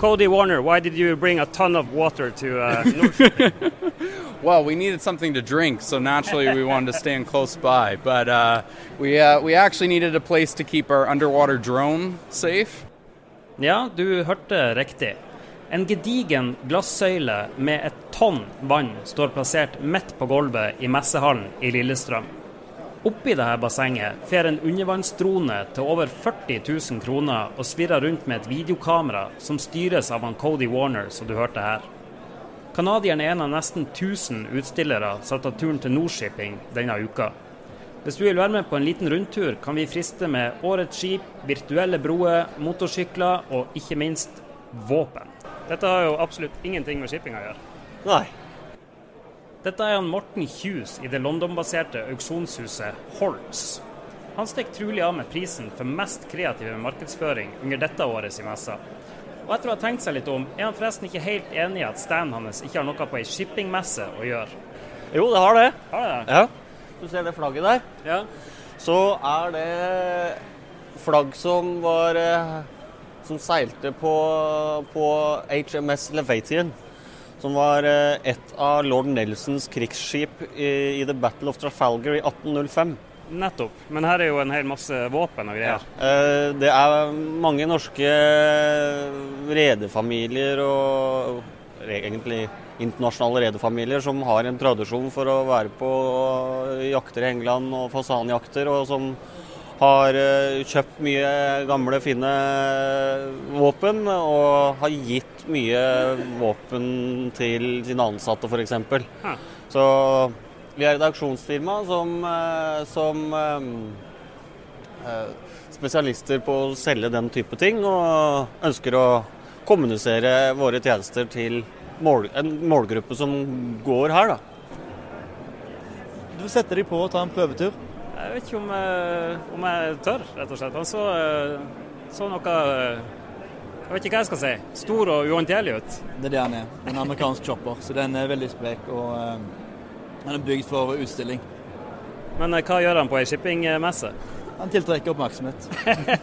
Cody Warner, why did you bring a ton of water to uh? Well, we needed something to drink, so naturally we wanted to stand close by. But uh, we uh, we actually needed a place to keep our underwater drone safe. ja, du hørte riktig. En gedigen glassøyle med et tonn vann står plassert midt på gulvet i messehallen i Lillestrøm. Oppi dette bassenget fer en undervannsdrone til over 40 000 kroner og svirrer rundt med et videokamera som styres av han Cody Warner, som du hørte her. Canadieren er en av nesten 1000 utstillere som har tatt turen til Nordshipping denne uka. Hvis du vil være med på en liten rundtur, kan vi friste med årets skip, virtuelle broer, motorsykler og ikke minst våpen. Dette har jo absolutt ingenting med shipping å gjøre. Nei. Dette er han Morten Hughes i det London-baserte auksjonshuset Holtz. Han stikker trolig av med prisen for mest kreative markedsføring under dette årets i messa. Og etter å ha tenkt seg litt om, er han forresten ikke helt enig i at standen hans ikke har noe på ei shippingmesse å gjøre. Jo, det har det. Har det? Ja. Du ser det flagget der? Ja. Så er det flagg som var eh, Som seilte på, på HMS Levatian. Som var eh, et av lord Nelsons krigsskip i, i The Battle of Trafalgar i 1805. Nettopp. Men her er jo en hel masse våpen og greier. Ja. Det er mange norske redefamilier og egentlig internasjonale redefamilier som har en tradisjon for å være på jakter i England og fasanjakter, og som har eh, kjøpt mye gamle, fine våpen og har gitt mye våpen til sine ansatte, f.eks. Så vi er et auksjonsfirma som, eh, som eh, spesialister på å selge den type ting, og ønsker å kommunisere våre tjenester til mål, en målgruppe som går her. Da. Du setter sette deg på og ta en prøvetur. Jeg vet ikke om, eh, om jeg tør, rett og slett. Han så, eh, så noe eh, Jeg vet ikke hva jeg skal si. Stor og uhåndterlig ut. Det er det han er. En amerikansk chopper. Så den er veldig sprek, og den er bygd for utstilling. Men hva gjør han på ei shippingmesse? Han tiltrekker oppmerksomhet.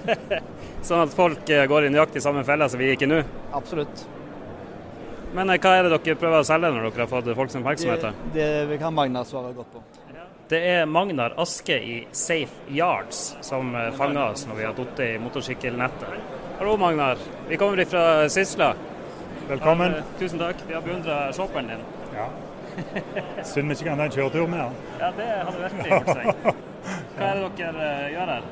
Sånn at folk går i nøyaktig samme felle som vi gikk i nå? Absolutt. Men hva er det dere prøver å selge når dere har fått folks oppmerksomhet? Det, det kan Magna svare godt på. Det er Magnar Aske i Safe Yards som fanga fanger oss når vi har falt i motorsykkelnettet. Hallo, Magnar. Vi kommer fra Sysla. Velkommen. Ja, Tusen takk. Vi har beundra shopperen din. Ja. Synd vi ikke kan ta en kjøretur med han. Ja, det hadde virkelig gjort seg. Hva er det dere eh, gjør her?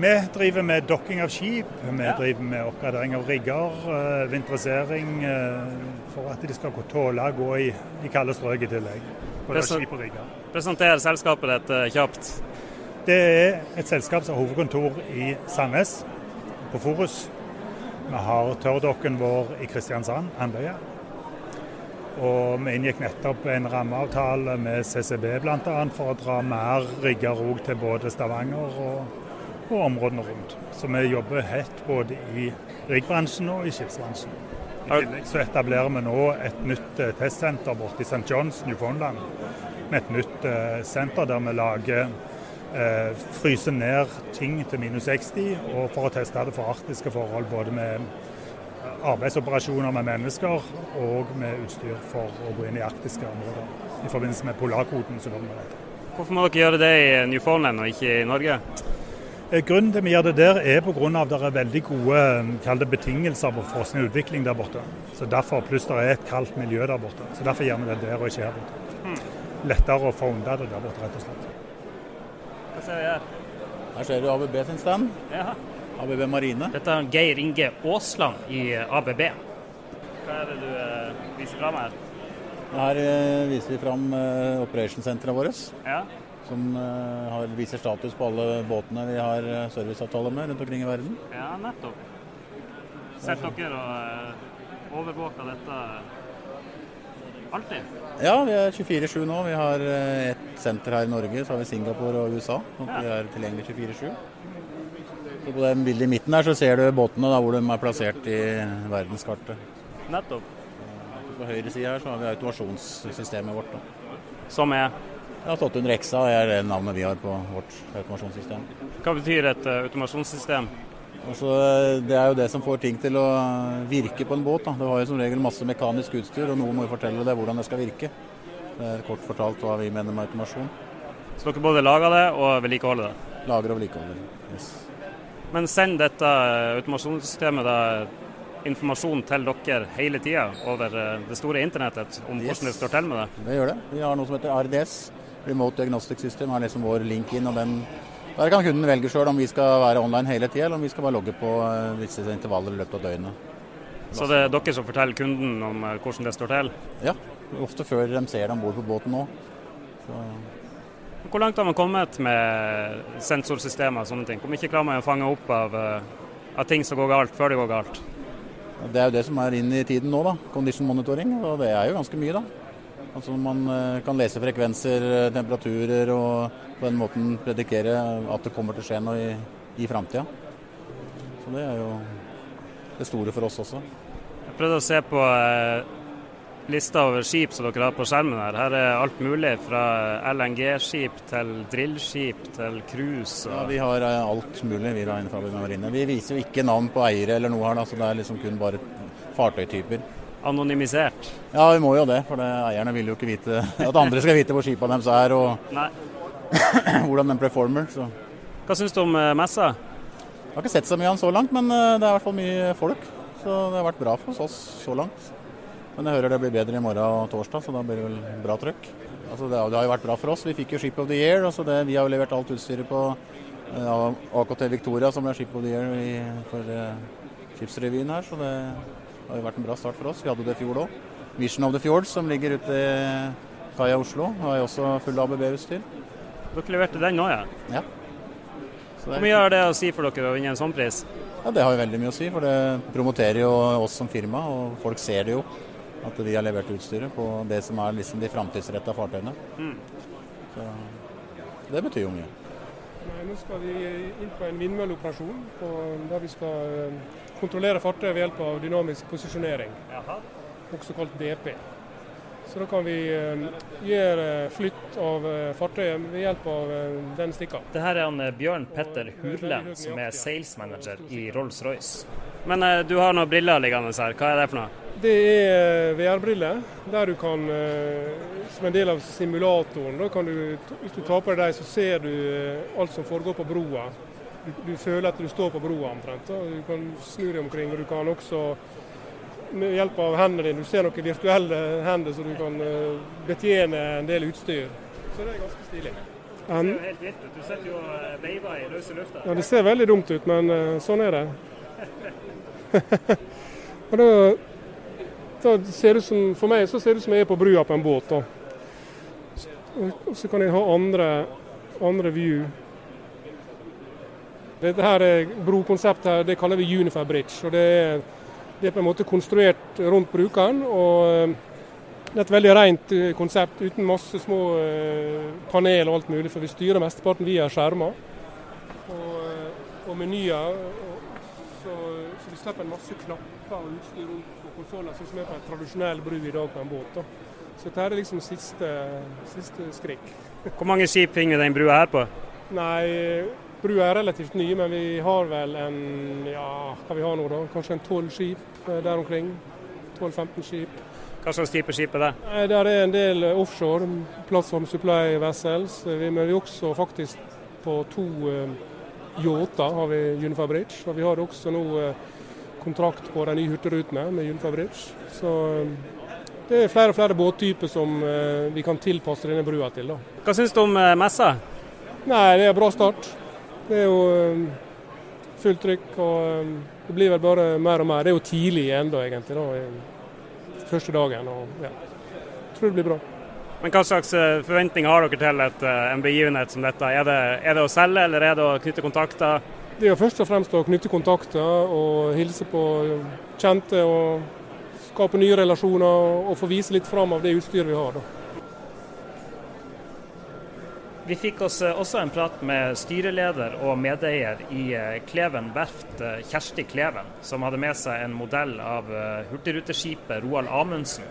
Vi driver med dokking av skip, vi Ja. driver med oppgradering av rigger, eh, vinterisering, eh, for at de skal tåle å gå i, i kalde strøk i tillegg. Både skip og rigger. Presenter selskapet ditt eh, kjapt. Det er et selskap som har hovedkontor i Sandnes, på Forus. Vi har tørrdokken vår i Kristiansand, Andøya. Og vi inngikk nettopp en rammeavtale med CCB bl.a. for å dra mer rigger òg til både Stavanger og, og områdene rundt. Så vi jobber hett både i riggbransjen og i skipsbransjen. I tillegg så etablerer vi nå et nytt eh, testsenter borte i St. John's, Newfoundland. Med et nytt eh, senter der vi lager eh, fryser ned ting til minus 60, og for å teste det for arktiske forhold, både med arbeidsoperasjoner med mennesker og med utstyr for å gå inn i arktiske områder. I forbindelse med polarkoden som kommer med. Hvorfor må dere gjøre det i Newfoundland og ikke i Norge? Eh, Grunnen til vi gjør det der, er pga. at det er veldig gode eh, betingelser på forskning og utvikling der borte. Så derfor, Pluss det er et kaldt miljø der borte. Så Derfor gjør vi det der og ikke her borte. Lettere å founde det der borte, rett og slett. Hva ser vi her? Her ser du ABB sin stand. Ja. ABB Marine. Dette er Geir Inge Aasland i ABB. Hva er det du eh, viser fram her? Her eh, viser vi fram eh, operationssentrene våre, Ja. som eh, har, viser status på alle båtene vi har eh, serviceavtale med rundt omkring i verden. ja, nettopp. Sitter dere og eh, overvåker dette alltid? Ja, vi er 24-7 nå. Vi har et ett senter her i Norge, så har vi Singapore og USA. sånn at vi er tilgjengelig 24-7. Så På den bildet i midten her så ser du båtene da, hvor de er plassert i verdenskartet. Nettopp. På høyre side her så har vi automasjonssystemet vårt. Da. Som er Ja, 800 XA er det navnet vi har på vårt automasjonssystem. Hva betyr et eh, automasjonssystem? Altså, det er jo det som får ting til å virke på en båt. Da. Du har jo som regel masse mekanisk utstyr, og noen må jo fortelle deg hvordan det skal virke. Det er kort fortalt hva vi mener med automasjon. Så dere både lager det og vedlikeholder det? Lager og vedlikeholder. Yes. Men sender dette automasjonssystemet da informasjon til dere hele tida over eh, det store internettet om Yes. hvordan det står til med det? Det gjør det. Vi har noe som heter RDS. Remote Diagnostic System er liksom vår link inn. og den Der kan kunden velge sjøl om vi skal være online hele tida, eller om vi skal bare logge på eh, visse intervaller i løpet av døgnet. Så det er dere som forteller kunden om eh, hvordan det står til? Ja, ofte før de ser det om bord på båten nå. Hvor langt har man kommet med sensorsystemer og sånne ting? Hvor mye klarer man å fange opp av, eh, av ting som går galt, før det går galt? Det er jo det som er inn i tiden nå, da. Condition monitoring. Og det er jo ganske mye, da. Altså Man eh, kan lese frekvenser, eh, temperaturer og på den måten predikere at det kommer til å skje noe i, i framtida. Så det er jo det store for oss også. Jeg prøvde å se på eh, lista over skip som dere har på skjermen her. Her er alt mulig fra LNG-skip til drillskip til cruise. Ja, Vi har eh, alt mulig vi da innenfor marine. Vi viser jo ikke navn på eiere eller noe her, da, så det er liksom kun bare fartøytyper. Anonymisert. Ja, vi må jo det, for det, eierne vil jo ikke vite at andre skal vite hvor skipene deres er og Nei. hvordan de performer. Så. Hva syns du om eh, messa? Jeg har ikke sett så mye av den så langt, men eh, det er i hvert fall mye folk. Så det har vært bra for oss så langt. Men jeg hører det blir bedre i morgen og torsdag, så da blir det vel bra trøkk. Altså det, har, det har jo vært bra for oss. Vi fikk jo Ship of the Year. Altså det, vi har jo levert alt utstyret på eh, AKT Victoria, som ble Ship of the Year i, for eh, skipsrevyen her. Så det har jo vært en bra start for oss. Vi hadde det i fjor òg. Vision of the Fjord, som ligger ute i kaia Oslo, har jeg også full ABB-utstyr. Dere leverte den nå, ja. Ja. Så det Hvor mye har det å si for dere å vinne en sånn pris? Ja, Det har jo veldig mye å si, for det promoterer jo oss som firma, og folk ser det jo. At vi har levert utstyret på det som er liksom de framtidsretta fartøyene. Så det betyr jo mye. Nei, Nå skal vi inn på en vindmølleoperasjon på- der vi skal eh, kontrollere fartøyet ved hjelp av dynamisk posisjonering, også kalt DP. Så da kan vi eh, gjøre flytt av eh, fartøyet ved hjelp av eh, den stikka. Det her er han Bjørn Petter Hurlen, som er sales manager i Rolls-Royce. Men du har noen briller liggende her. Hva er det for noe? Det er VR-briller, der du kan, som en del av simulatoren, da kan du, hvis du tar på deg dem, så ser du alt som foregår på broa. Du, du føler at du står på broa omtrent. Og Du kan snu deg omkring, og du kan også med hjelp av hendene dine, du ser noen virtuelle hender, så du kan eh, betjene en del utstyr. Så det er ganske stilig. Det ser jo helt vilt ut. Du sitter jo og veiver i løse lufta. ja, Det ser veldig dumt ut, men eh, sånn er det. og da, da ser det som, For meg så ser det ut som jeg er på brua på en båt. da. Og så kan jeg ha andre, andre view. Dette her er brokonseptet her, det kaller vi Unifer Bridge. og det er, det er på en måte konstruert rundt brukeren. og eh, det er et veldig rent eh, konsept uten masse små eh, panel og alt mulig, for vi styrer mesteparten via skjermer og, og menyer. Så, så vi slipper en masse knapper og utstyr rundt på konsoller, sånn som er på en tradisjonell bru i dag på en båt. da. Så dette er liksom siste, siste skrik. Hvor mange skip finner vi den brua her på? Nei, brua er relativt ny, men vi har vel en ja, hva vi har nå da? Kanskje en tolv skip eh, der omkring. 12-15 skip. Hva slags type skip er det? Nei, Der er en del offshore, plattform supply vessels. Vi- Men vi er også faktisk på to eh, yachter har vi Unifier Bridge. Og vi har også nå eh, kontrakt på de nye hurtigrutene med Unifier Bridge. Så eh, det er flere og flere båttyper som eh, vi kan tilpasse denne brua til. da. Hva syns du om eh, messa? Nei, det er bra start. Det er jo eh, fullt trykk, og eh, det blir vel bare mer og mer. Det er jo tidlig ennå, egentlig. da, Første dagen. og ja. Jeg tror det blir bra. Men Hva slags eh, forventninger har dere til et, eh, en begivenhet som dette? Er det, er det å selge, eller er det å knytte kontakter? Det er jo først og fremst å knytte kontakter og hilse på kjente og skape nye relasjoner og få vise litt fram av det utstyret vi har. da. Vi fikk oss eh, også en prat med styreleder og medeier i eh, Kleven verft, eh, Kjersti Kleven, som hadde med seg en modell av hurtigruteskipet Roald Amundsen.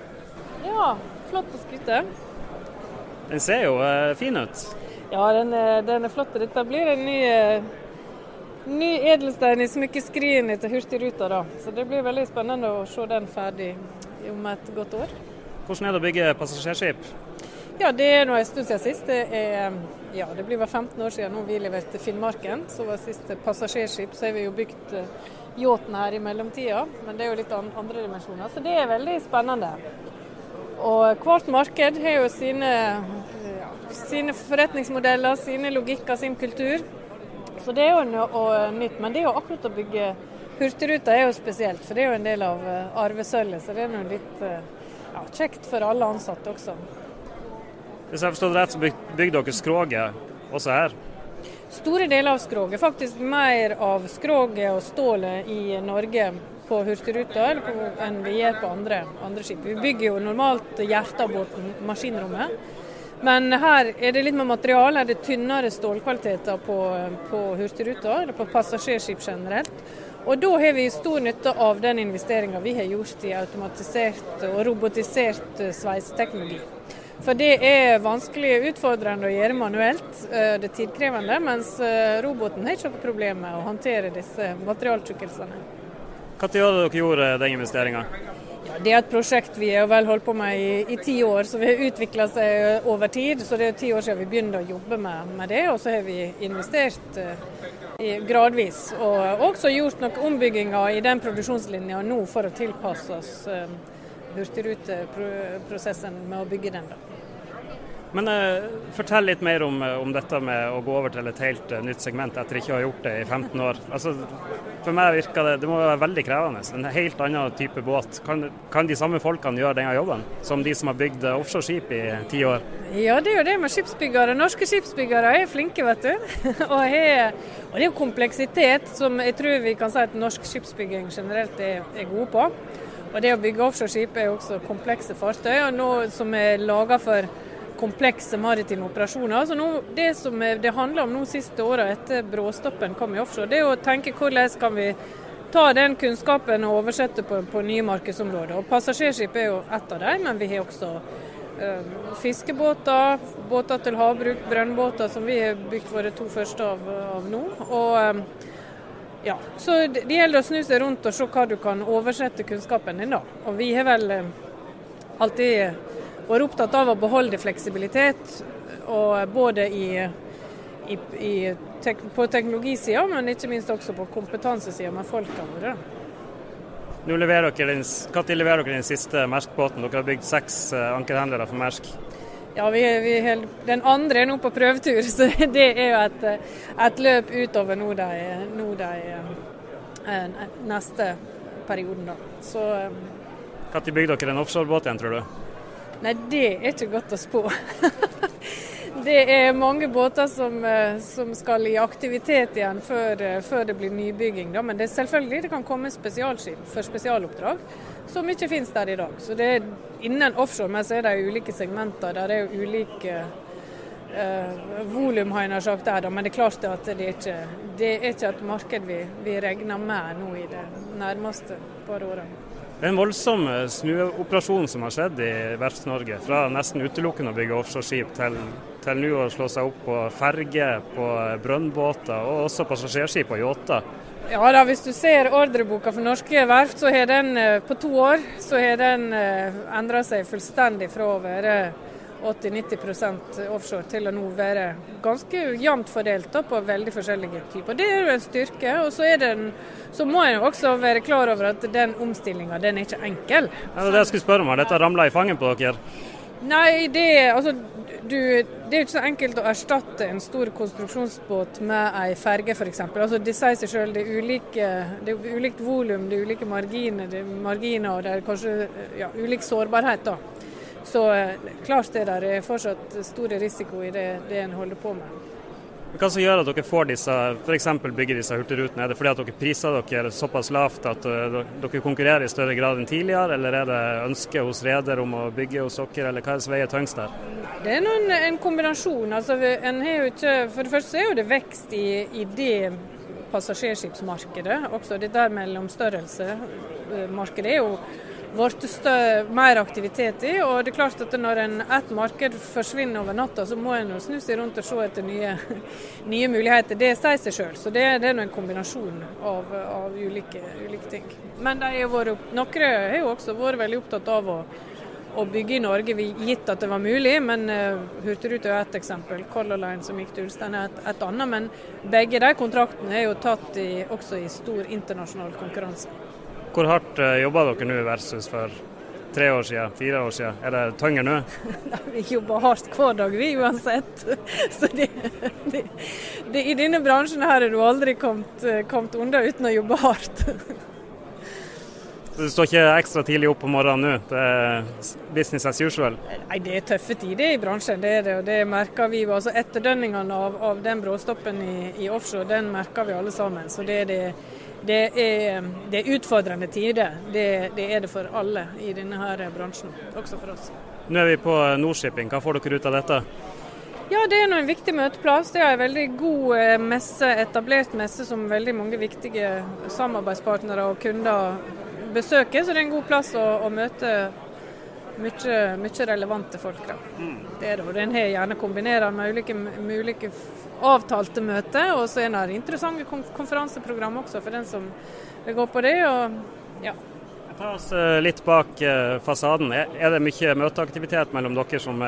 Ja, flott å skryte. Den ser jo fin ut. Ja, den er, den er flott. Dette blir en ny, ny edelstein i smykkeskrinet til Hurtigruta. da. Så det blir veldig spennende å se den ferdig om et godt år. Hvordan er det å bygge passasjerskip? Ja, Det er nå en stund siden sist. Det, er, ja, det blir vel 15 år siden nå vi leverte Finnmarken. Så var siste passasjerskip. Så har vi jo bygd uh, yachten her i mellomtida, men det er jo litt andre dimensjoner. Så det er veldig spennende. Og hvert marked har jo sine, ja, sine forretningsmodeller, sine logikker, sin kultur. Så det er jo noe nytt. Men det er jo akkurat å bygge Hurtigruta er jo spesielt, for det er jo en del av eh, arvesølvet. Så det er nå litt eh, ja, kjekt for alle ansatte også. Hvis jeg forstår det rett, så bygger dere skroget også her? Store deler av skroget. Faktisk mer av skroget og stålet i Norge på Hurtigruta enn vi gjør på andre, andre skip. Vi bygger jo normalt hjertet av båten, maskinrommet. Men her er det litt med materiale. Er det tynnere stålkvaliteter på, på Hurtigruta, eller på passasjerskip generelt. Og da har vi stor nytte av den investeringa vi har gjort i automatisert og robotisert sveiseteknologi. For det er vanskelig utfordrende å gjøre manuelt. Eh, det er tidkrevende, mens eh, roboten har ikke noe problem med å håndtere disse materialtjukkelsene. Når gjorde dere gjorde den investeringa? Det er et prosjekt vi har vel holdt på med i, i ti år, så vi har utvikla seg over tid. Så det er ti år siden vi begynte å jobbe med, med det, og så har vi investert uh, gradvis. Og også gjort noen ombygginger i den produksjonslinja nå for å tilpasse oss uh, hurtigruteprosessen med å bygge den. da. Men uh, fortell litt mer om, eh, om, dette med å gå over til et helt uh, nytt segment etter ikke å ha gjort det i 15 år. Altså, for meg virker det det må være veldig krevende. En helt annen type båt. Kan, kan de samme folkene gjøre denne jobben som de som har bygd offshoreskip i ti år? Ja, det er jo det med skipsbyggere. Norske skipsbyggere er flinke, vet du. og, er, og, det er jo kompleksitet som jeg tror vi kan si at norsk skipsbygging generelt er, er gode på. Og det å bygge offshoreskip er jo også komplekse fartøy, og noe som er laga for komplekse maritime operasjoner. Så nå, det som det handler om nå siste åra etter bråstoppen kom i offshore, det er å tenke hvordan kan vi ta den kunnskapen og oversette på, på nye markedsområder. Og Passasjerskip er jo ett av dem, men vi har også øh, fiskebåter, båter til havbruk, brønnbåter, som vi har bygd våre to første av, av nå. Og øh, ja, Så det, gjelder å snu seg rundt og se hva du kan oversette kunnskapen din da. Og vi har vel øh, alltid vært opptatt av å beholde fleksibilitet, både i, i, i tek, på teknologisida, men ikke minst også på kompetansesida med folka våre. Når leverer dere den siste Mersk-båten? Dere har bygd seks ankerhendlere for Mersk. Ja, vi, vi, Den andre er nå på prøvetur, så det er jo et, et løp utover nå de, nå de eh, neste perioden. da. Så Når bygde dere en offshorebåt igjen, tror du? Nei, det er ikke godt å spå. det er mange båter som, eh, som, skal i aktivitet igjen før, eh, før det blir nybygging. Da. Men det selvfølgelig det kan komme spesialskip for spesialoppdrag som ikke finnes der i dag. Så det er Innen offshore men så er det ulike segmenter. Der er jo ulike eh, volum, har jeg sagt der, da. men det er klart at det er ikke, det er ikke et marked vi, vi regner med nå i det nærmeste par årene. Det er en voldsom eh, snuoperasjon som har skjedd i Verfts-Norge. Fra nesten utelukkende å bygge offshoreskip til, til nå å slå seg opp på ferge, på brønnbåter og også passasjerskip og yachter. Ja da, Hvis du ser ordreboka for norske verft, så har den eh, på to år så har den eh, endra seg fullstendig fra å være 80-90 offshore til å nå være ganske jevnt fordelt på veldig forskjellige typer. Det er jo en styrke. og Så, den, så må en også være klar over at den omstillinga den er ikke enkel. Ja, det er det jeg skulle spørre om. Har dette ramla i fanget på dere? Nei, det, altså, du, det er jo ikke så enkelt å erstatte en stor konstruksjonsbåt med ei ferge f.eks. Altså, det sier seg selv, det er, ulike, det er ulikt volum, det er ulike marginer, det er marginer og det er kanskje ja, ulik sårbarhet. da. Så eh, klart det der er fortsatt store risiko i det, det en holder på med. Hva som gjør at dere får disse, f.eks. bygger disse hurtigrutene? Er det fordi at dere priser dere såpass lavt at eh, dere konkurrerer i større grad enn tidligere, eller er det ønske hos reder om å bygge hos dere, eller hva er det som veier tyngst der? Det er noen, en kombinasjon. Altså, en ikke, for det første er det vekst i, i det passasjerskipsmarkedet. Også det der mellomstørrelsemarkedet er jo blitt mer aktivitet i. Og det er klart at når en, et marked forsvinner over natta, så må en snu seg rundt og se etter nye, nye muligheter. Det sier seg sjøl. Så det, det, er en kombinasjon av, av ulike, ulike, ting. Men vært, noen har jo også vært veldig opptatt av å å bygge i Norge, gitt at det var mulig. Men uh, Hurtigruten er ett eksempel. Color Line som gikk til Ulstein er et, et, annet. Men begge de kontraktene er jo tatt i, også i stor internasjonal konkurranse. Hvor hardt uh, jobber dere nå versus for tre år siden, fire år siden? Er det tyngre nå? vi jobber hardt hver dag, vi uansett. Så det, det, det, I denne bransjen her er du aldri kommet, eh, kommet unna uten å jobbe hardt. Så du står ikke ekstra tidlig opp om morgenen nå? Det er business as usual? Nei, Det er tøffe tider i bransjen, det er det. og Det merker vi. altså Etterdønningene av, av den bråstoppen i, i, offshore, den merker vi alle sammen. Så det er det det er, det er utfordrende tider. Det, det, er det for alle i denne her bransjen, også for oss. Nå er vi på Nordshipping. Hva får dere ut av dette? Ja, Det er en viktig møteplass. Det er en veldig god eh, messe, etablert messe som veldig mange viktige samarbeidspartnere og kunder besøker. Så det er en god plass å, å møte mye, mye, relevante folk. Da. Mm. Det er det, og Den har gjerne kombinerer med ulike, med ulike avtalte møter. Og så er det interessante konferanseprogram også for den som vil gå på det. og ja. Ta oss eh, litt bak eh, fasaden. Er det mye møteaktivitet mellom dere som,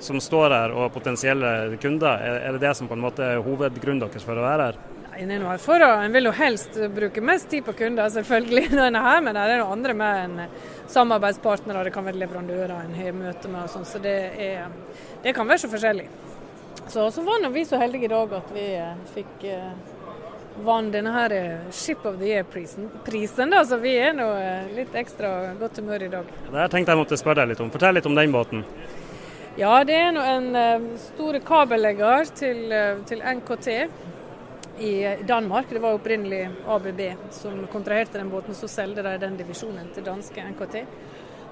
som står her og potensielle kunder? Er det det som på en måte er hovedgrunnen deres for å være her? En, noe. for, en vil jo helst bruke mest tid på kunder, selvfølgelig, når en er her, men det er noe andre med en samarbeidspartnere, det kan være leverandører en har møte med. og sånn, så det, er, det, kan være så forskjellig. Så, så var vi så heldige i dag at vi eh, fikk eh, vant denne her eh, Ship of the Year-prisen. Prisen, da, Så vi er nå litt ekstra godt humør i dag. Det her tenkte jeg måtte spørre deg litt om. Fortell litt om den båten. Ja, det er nå en uh, stor kabellegger til, til, NKT i Danmark. Det var opprinnelig ABB som kontraherte den båten, så solgte de den divisjonen til danske NKT.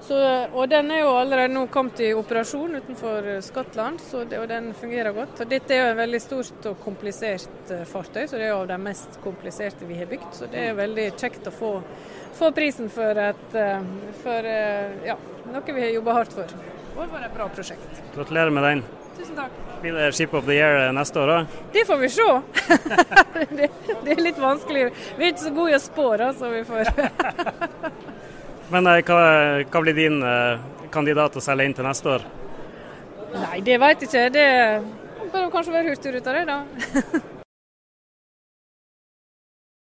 Så, og Den er jo allerede nå kommet i operasjon utenfor eh, Skottland, det, og den fungerer godt. Og Dette er jo et veldig stort og komplisert uh, fartøy, så det er jo av de mest kompliserte vi har bygd. Så det er veldig kjekt å få, få prisen for, et, uh, for uh, ja, noe vi har jobba hardt for. Og det var et bra prosjekt. Gratulerer med den. Tusen takk. Blir det Ship of the Year neste år òg? Det får vi se. det, det, er litt vanskelig. Vi er ikke så gode i å spå, så vi får Men eh, hva, hva, blir din eh, kandidat å selge inn til neste år? Nei, det vet jeg ikke. Det bør kanskje være Hurtigruta, det da.